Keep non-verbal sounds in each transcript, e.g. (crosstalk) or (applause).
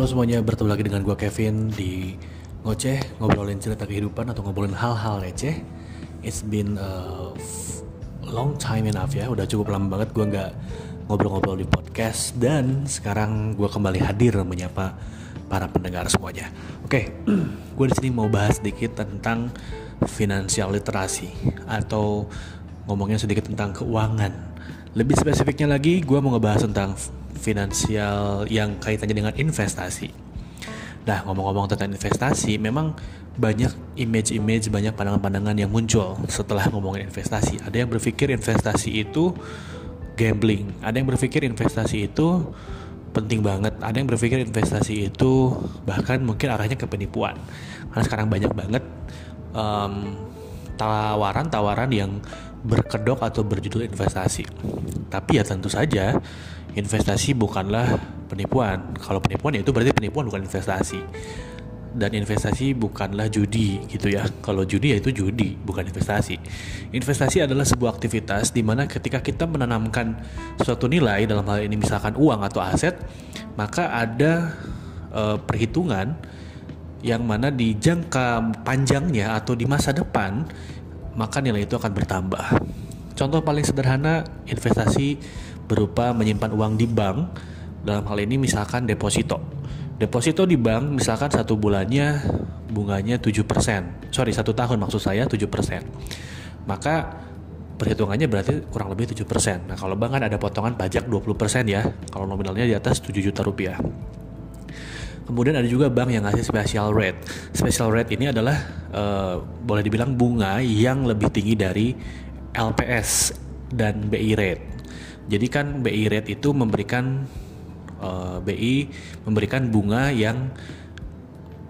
Halo semuanya, bertemu lagi dengan gue Kevin di Ngoceh, ngobrolin cerita kehidupan atau ngobrolin hal-hal receh. It's been a long time enough ya, udah cukup lama banget gue nggak ngobrol-ngobrol di podcast dan sekarang gue kembali hadir menyapa para pendengar semuanya. Oke, (clears throat) gue di sini mau bahas sedikit tentang finansial literasi atau ngomongnya sedikit tentang keuangan. Lebih spesifiknya lagi, gue mau ngebahas tentang finansial yang kaitannya dengan investasi. Nah, ngomong-ngomong tentang investasi, memang banyak image-image, banyak pandangan-pandangan yang muncul setelah ngomongin investasi. Ada yang berpikir investasi itu gambling, ada yang berpikir investasi itu penting banget, ada yang berpikir investasi itu bahkan mungkin arahnya ke penipuan. Karena sekarang banyak banget tawaran-tawaran um, yang berkedok atau berjudul investasi. Tapi ya tentu saja investasi bukanlah penipuan. Kalau penipuan ya itu berarti penipuan bukan investasi. Dan investasi bukanlah judi gitu ya. Kalau judi ya itu judi, bukan investasi. Investasi adalah sebuah aktivitas di mana ketika kita menanamkan suatu nilai dalam hal ini misalkan uang atau aset, maka ada uh, perhitungan yang mana di jangka panjangnya atau di masa depan maka nilai itu akan bertambah. Contoh paling sederhana investasi berupa menyimpan uang di bank dalam hal ini misalkan deposito. Deposito di bank misalkan satu bulannya bunganya 7% sorry satu tahun maksud saya 7% maka perhitungannya berarti kurang lebih 7% nah kalau bank kan ada potongan pajak 20% ya. Kalau nominalnya di atas 7 juta rupiah. Kemudian ada juga bank yang ngasih special rate. Special rate ini adalah uh, boleh dibilang bunga yang lebih tinggi dari LPS dan BI rate. Jadi kan BI rate itu memberikan uh, eh, BI memberikan bunga yang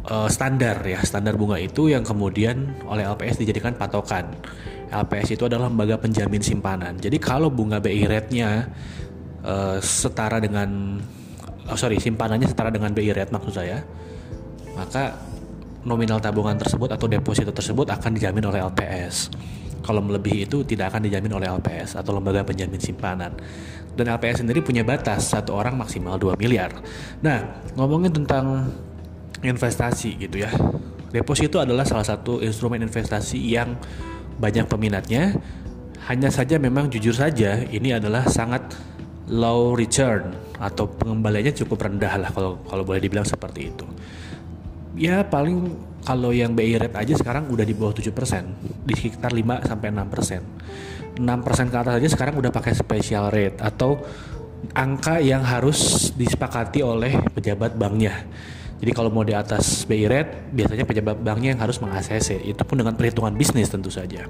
uh, standar ya, standar bunga itu yang kemudian oleh LPS dijadikan patokan. LPS itu adalah lembaga penjamin simpanan. Jadi kalau bunga BI rate-nya uh, setara dengan oh sorry simpanannya setara dengan BI rate maksud saya, maka nominal tabungan tersebut atau deposito tersebut akan dijamin oleh LPS. Kalau melebihi itu tidak akan dijamin oleh LPS atau lembaga penjamin simpanan. Dan LPS sendiri punya batas satu orang maksimal 2 miliar. Nah, ngomongin tentang investasi gitu ya. Deposito adalah salah satu instrumen investasi yang banyak peminatnya. Hanya saja memang jujur saja ini adalah sangat low return atau pengembaliannya cukup rendah lah kalau kalau boleh dibilang seperti itu. Ya paling kalau yang BI rate aja sekarang udah di bawah 7%, di sekitar 5 sampai 6%. 6% ke atas aja sekarang udah pakai special rate atau angka yang harus disepakati oleh pejabat banknya. Jadi kalau mau di atas BI rate, biasanya pejabat banknya yang harus meng-ACC. Itu pun dengan perhitungan bisnis tentu saja.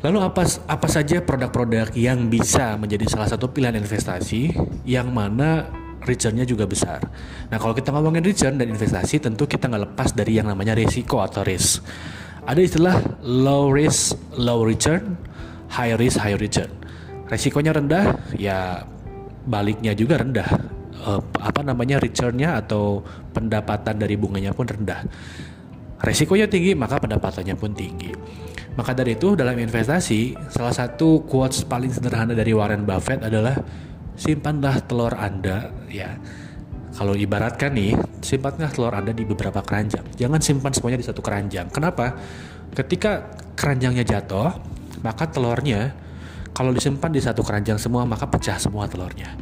Lalu apa apa saja produk-produk yang bisa menjadi salah satu pilihan investasi yang mana returnnya juga besar. Nah kalau kita ngomongin return dan investasi tentu kita nggak lepas dari yang namanya risiko atau risk. Ada istilah low risk, low return, high risk, high return. Resikonya rendah, ya baliknya juga rendah. Uh, apa namanya returnnya atau pendapatan dari bunganya pun rendah. Resikonya tinggi, maka pendapatannya pun tinggi. Maka dari itu dalam investasi, salah satu quotes paling sederhana dari Warren Buffett adalah simpanlah telur Anda ya. Kalau ibaratkan nih, simpanlah telur Anda di beberapa keranjang. Jangan simpan semuanya di satu keranjang. Kenapa? Ketika keranjangnya jatuh, maka telurnya kalau disimpan di satu keranjang semua, maka pecah semua telurnya.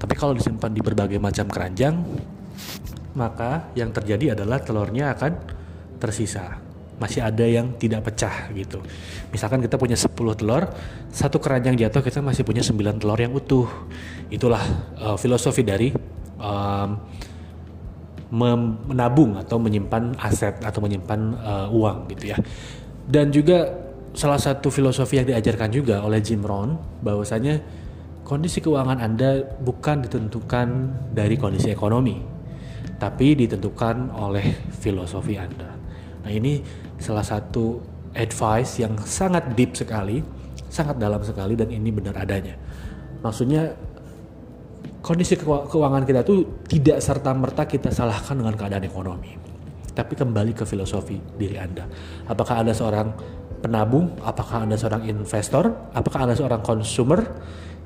Tapi kalau disimpan di berbagai macam keranjang, maka yang terjadi adalah telurnya akan tersisa masih ada yang tidak pecah gitu. Misalkan kita punya 10 telur, satu keranjang jatuh kita masih punya 9 telur yang utuh. Itulah uh, filosofi dari um, menabung atau menyimpan aset atau menyimpan uh, uang gitu ya. Dan juga salah satu filosofi yang diajarkan juga oleh Jim Rohn bahwasanya kondisi keuangan Anda bukan ditentukan dari kondisi ekonomi, tapi ditentukan oleh filosofi Anda. Nah, ini salah satu advice yang sangat deep sekali, sangat dalam sekali dan ini benar adanya. Maksudnya kondisi keuangan kita tuh tidak serta merta kita salahkan dengan keadaan ekonomi. Tapi kembali ke filosofi diri Anda. Apakah Anda seorang penabung? Apakah Anda seorang investor? Apakah Anda seorang consumer?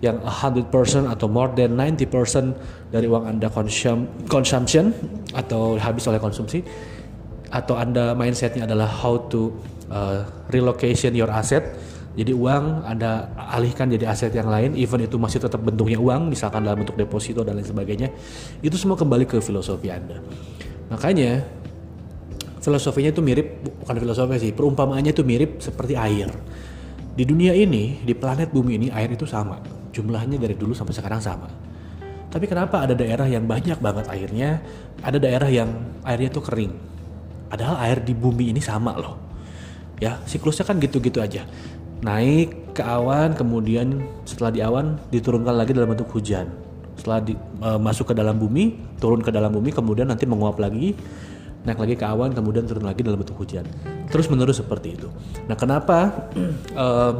yang 100% atau more than 90% dari uang Anda consum, consumption atau habis oleh konsumsi atau Anda mindsetnya adalah how to uh, relocation your asset. Jadi uang Anda alihkan jadi aset yang lain even itu masih tetap bentuknya uang misalkan dalam bentuk deposito dan lain sebagainya itu semua kembali ke filosofi Anda. Makanya filosofinya itu mirip bukan filosofi sih perumpamaannya itu mirip seperti air. Di dunia ini di planet bumi ini air itu sama. Jumlahnya dari dulu sampai sekarang sama. Tapi kenapa ada daerah yang banyak banget airnya ada daerah yang airnya itu kering padahal air di bumi ini sama loh. Ya siklusnya kan gitu-gitu aja. Naik ke awan kemudian setelah di awan diturunkan lagi dalam bentuk hujan. Setelah di, e, masuk ke dalam bumi turun ke dalam bumi kemudian nanti menguap lagi naik lagi ke awan kemudian turun lagi dalam bentuk hujan. Terus menerus seperti itu. Nah kenapa (clears throat) um,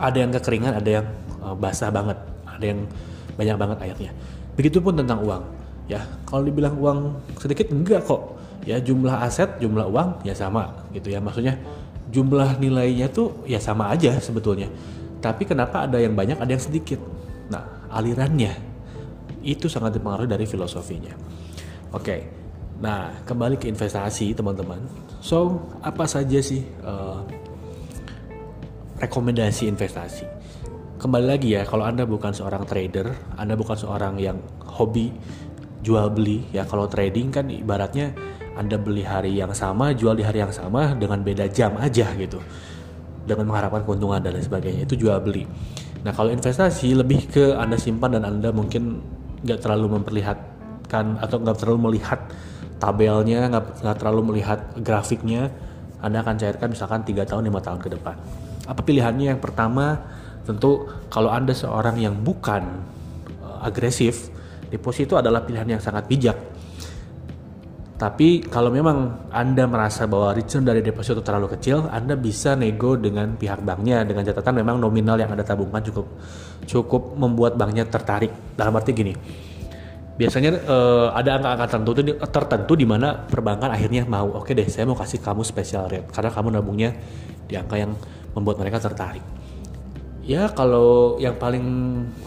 ada yang kekeringan ada yang uh, basah banget ada yang banyak banget airnya. Begitupun tentang uang ya. Kalau dibilang uang sedikit enggak kok ya jumlah aset jumlah uang ya sama gitu ya maksudnya jumlah nilainya tuh ya sama aja sebetulnya tapi kenapa ada yang banyak ada yang sedikit nah alirannya itu sangat dipengaruhi dari filosofinya oke okay. Nah, kembali ke investasi, teman-teman. So, apa saja sih uh, rekomendasi investasi? Kembali lagi ya, kalau Anda bukan seorang trader, Anda bukan seorang yang hobi jual beli, ya kalau trading kan ibaratnya Anda beli hari yang sama, jual di hari yang sama dengan beda jam aja gitu. Dengan mengharapkan keuntungan dan lain sebagainya, itu jual beli. Nah, kalau investasi lebih ke Anda simpan dan Anda mungkin nggak terlalu memperlihatkan atau nggak terlalu melihat tabelnya nggak terlalu melihat grafiknya anda akan cairkan misalkan 3 tahun 5 tahun ke depan apa pilihannya yang pertama tentu kalau anda seorang yang bukan uh, agresif deposito adalah pilihan yang sangat bijak tapi kalau memang Anda merasa bahwa return dari deposito terlalu kecil, Anda bisa nego dengan pihak banknya. Dengan catatan memang nominal yang Anda tabungkan cukup cukup membuat banknya tertarik. Dalam arti gini, biasanya uh, ada angka-angka tertentu tertentu di mana perbankan akhirnya mau oke okay deh saya mau kasih kamu special rate karena kamu nabungnya di angka yang membuat mereka tertarik. Ya kalau yang paling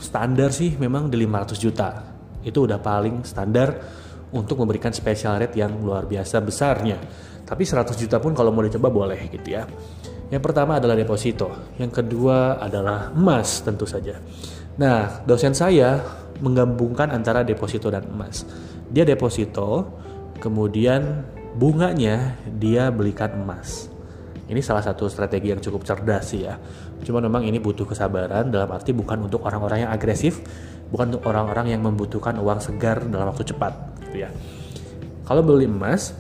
standar sih memang di 500 juta. Itu udah paling standar untuk memberikan special rate yang luar biasa besarnya tapi 100 juta pun kalau mau dicoba boleh gitu ya yang pertama adalah deposito yang kedua adalah emas tentu saja nah dosen saya menggabungkan antara deposito dan emas. Dia deposito, kemudian bunganya dia belikan emas. Ini salah satu strategi yang cukup cerdas sih ya. Cuma memang ini butuh kesabaran dalam arti bukan untuk orang-orang yang agresif, bukan untuk orang-orang yang membutuhkan uang segar dalam waktu cepat gitu ya. Kalau beli emas,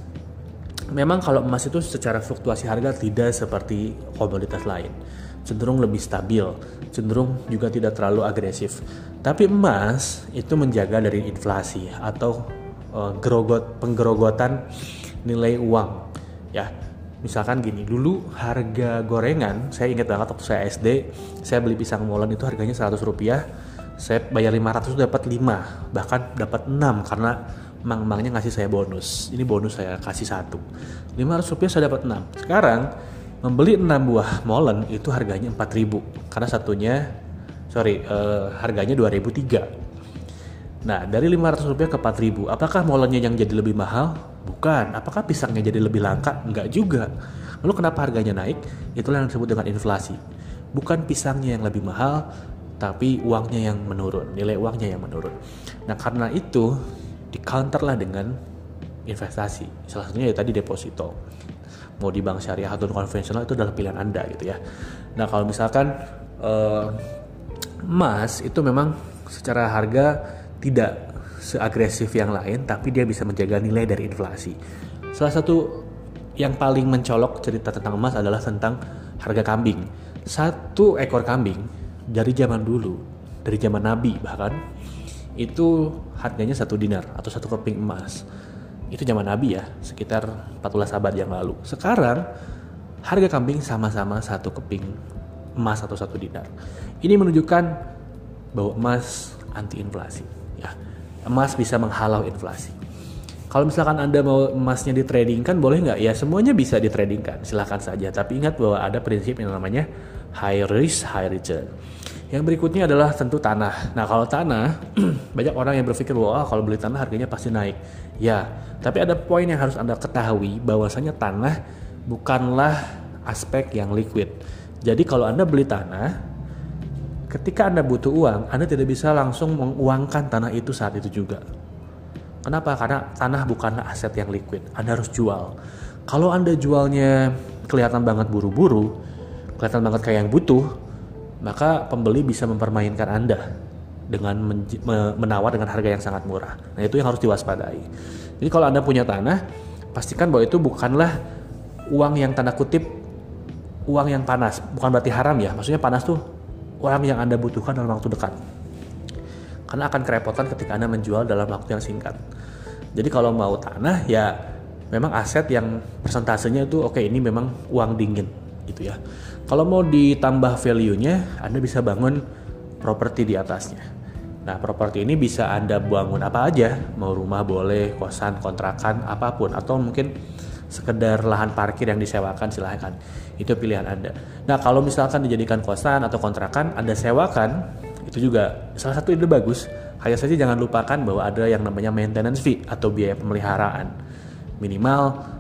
memang kalau emas itu secara fluktuasi harga tidak seperti komoditas lain cenderung lebih stabil, cenderung juga tidak terlalu agresif. Tapi emas itu menjaga dari inflasi atau uh, gerogot penggerogotan nilai uang. Ya, misalkan gini, dulu harga gorengan, saya ingat banget waktu saya SD, saya beli pisang molen itu harganya 100 rupiah, saya bayar 500 dapat 5, bahkan dapat 6 karena mang-mangnya ngasih saya bonus. Ini bonus saya kasih satu. 500 rupiah saya dapat 6. Sekarang membeli 6 buah molen itu harganya 4000 karena satunya sorry uh, harganya 2003 nah dari 500 rupiah ke 4000 apakah molennya yang jadi lebih mahal? Bukan. Apakah pisangnya jadi lebih langka? Enggak juga. Lalu kenapa harganya naik? Itulah yang disebut dengan inflasi. Bukan pisangnya yang lebih mahal tapi uangnya yang menurun. Nilai uangnya yang menurun. Nah karena itu di counter lah dengan investasi. Salah satunya ya tadi deposito. Mau di bank syariah atau konvensional itu adalah pilihan anda gitu ya. Nah kalau misalkan uh, emas itu memang secara harga tidak seagresif yang lain tapi dia bisa menjaga nilai dari inflasi. Salah satu yang paling mencolok cerita tentang emas adalah tentang harga kambing. Satu ekor kambing dari zaman dulu dari zaman nabi bahkan itu harganya satu dinar atau satu keping emas itu zaman Nabi ya, sekitar 14 abad yang lalu. Sekarang harga kambing sama-sama satu keping emas atau satu dinar. Ini menunjukkan bahwa emas anti inflasi. Ya, emas bisa menghalau inflasi. Kalau misalkan Anda mau emasnya ditradingkan, boleh nggak? Ya semuanya bisa ditradingkan, silahkan saja. Tapi ingat bahwa ada prinsip yang namanya high risk, high return. Yang berikutnya adalah tentu tanah. Nah kalau tanah, (clears throat) banyak orang yang berpikir bahwa oh, kalau beli tanah harganya pasti naik. Ya, tapi ada poin yang harus anda ketahui bahwasanya tanah bukanlah aspek yang liquid. Jadi kalau anda beli tanah, ketika anda butuh uang, anda tidak bisa langsung menguangkan tanah itu saat itu juga. Kenapa? Karena tanah bukanlah aset yang liquid. Anda harus jual. Kalau anda jualnya kelihatan banget buru-buru, kelihatan banget kayak yang butuh, maka pembeli bisa mempermainkan Anda dengan menawar dengan harga yang sangat murah. Nah, itu yang harus diwaspadai. Jadi kalau Anda punya tanah, pastikan bahwa itu bukanlah uang yang tanda kutip uang yang panas, bukan berarti haram ya. Maksudnya panas tuh uang yang Anda butuhkan dalam waktu dekat. Karena akan kerepotan ketika Anda menjual dalam waktu yang singkat. Jadi kalau mau tanah ya memang aset yang persentasenya itu oke okay, ini memang uang dingin gitu ya. Kalau mau ditambah value-nya, Anda bisa bangun properti di atasnya. Nah, properti ini bisa Anda bangun apa aja, mau rumah boleh, kosan, kontrakan, apa pun, atau mungkin sekedar lahan parkir yang disewakan silahkan. Itu pilihan Anda. Nah, kalau misalkan dijadikan kosan atau kontrakan, Anda sewakan, itu juga salah satu ide bagus. Hanya saja jangan lupakan bahwa ada yang namanya maintenance fee atau biaya pemeliharaan. Minimal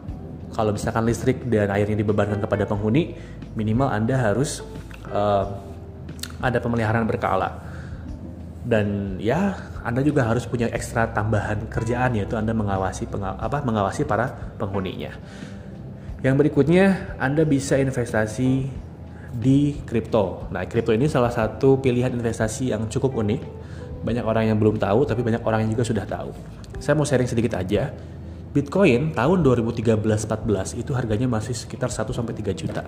kalau misalkan listrik dan airnya dibebankan kepada penghuni, minimal Anda harus uh, ada pemeliharaan berkala. Dan ya, Anda juga harus punya ekstra tambahan kerjaan yaitu Anda mengawasi pengaw apa mengawasi para penghuninya. Yang berikutnya, Anda bisa investasi di kripto. Nah, kripto ini salah satu pilihan investasi yang cukup unik. Banyak orang yang belum tahu, tapi banyak orang yang juga sudah tahu. Saya mau sharing sedikit aja Bitcoin tahun 2013-14 itu harganya masih sekitar 1 sampai 3 juta.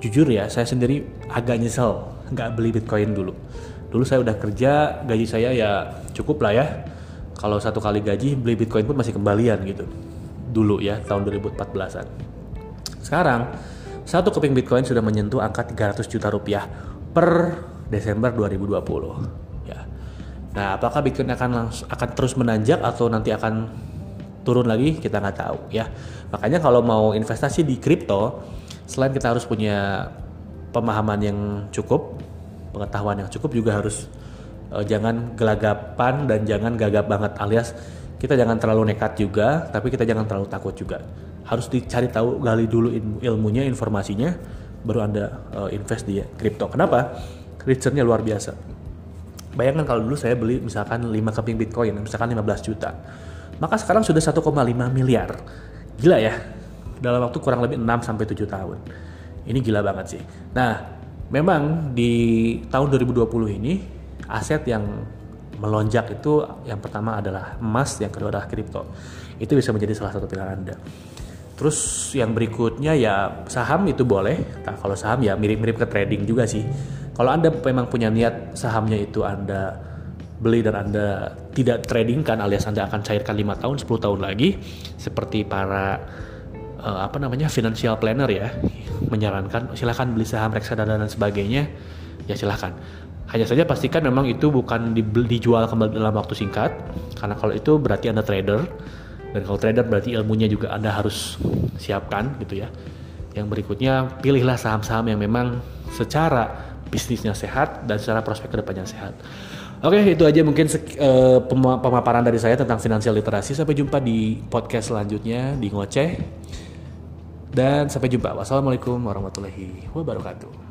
Jujur ya, saya sendiri agak nyesel nggak beli Bitcoin dulu. Dulu saya udah kerja, gaji saya ya cukup lah ya. Kalau satu kali gaji beli Bitcoin pun masih kembalian gitu. Dulu ya, tahun 2014-an. Sekarang, satu keping Bitcoin sudah menyentuh angka 300 juta rupiah per Desember 2020. Ya. Nah, apakah Bitcoin akan akan terus menanjak atau nanti akan turun lagi kita nggak tahu ya. Makanya kalau mau investasi di kripto selain kita harus punya pemahaman yang cukup pengetahuan yang cukup juga harus uh, jangan gelagapan dan jangan gagap banget alias kita jangan terlalu nekat juga tapi kita jangan terlalu takut juga. Harus dicari tahu gali dulu ilmunya informasinya baru anda uh, invest di kripto. Kenapa? Returnnya luar biasa. Bayangkan kalau dulu saya beli misalkan 5 keping bitcoin misalkan 15 juta maka sekarang sudah 1,5 miliar. Gila ya. Dalam waktu kurang lebih 6 sampai 7 tahun. Ini gila banget sih. Nah, memang di tahun 2020 ini aset yang melonjak itu yang pertama adalah emas, yang kedua adalah kripto. Itu bisa menjadi salah satu pilihan Anda. Terus yang berikutnya ya saham itu boleh. Nah, kalau saham ya mirip-mirip ke trading juga sih. Kalau Anda memang punya niat sahamnya itu Anda beli dan Anda tidak trading kan alias Anda akan cairkan 5 tahun 10 tahun lagi seperti para uh, apa namanya financial planner ya menyarankan silahkan beli saham reksadana dan sebagainya. Ya silahkan hanya saja pastikan memang itu bukan dijual kembali dalam waktu singkat karena kalau itu berarti Anda trader dan kalau trader berarti ilmunya juga Anda harus siapkan gitu ya. Yang berikutnya pilihlah saham-saham yang memang secara bisnisnya sehat dan secara prospek ke depannya sehat Oke, itu aja mungkin uh, pemaparan dari saya tentang finansial literasi. Sampai jumpa di podcast selanjutnya di Ngoceh. Dan sampai jumpa. Wassalamualaikum warahmatullahi wabarakatuh.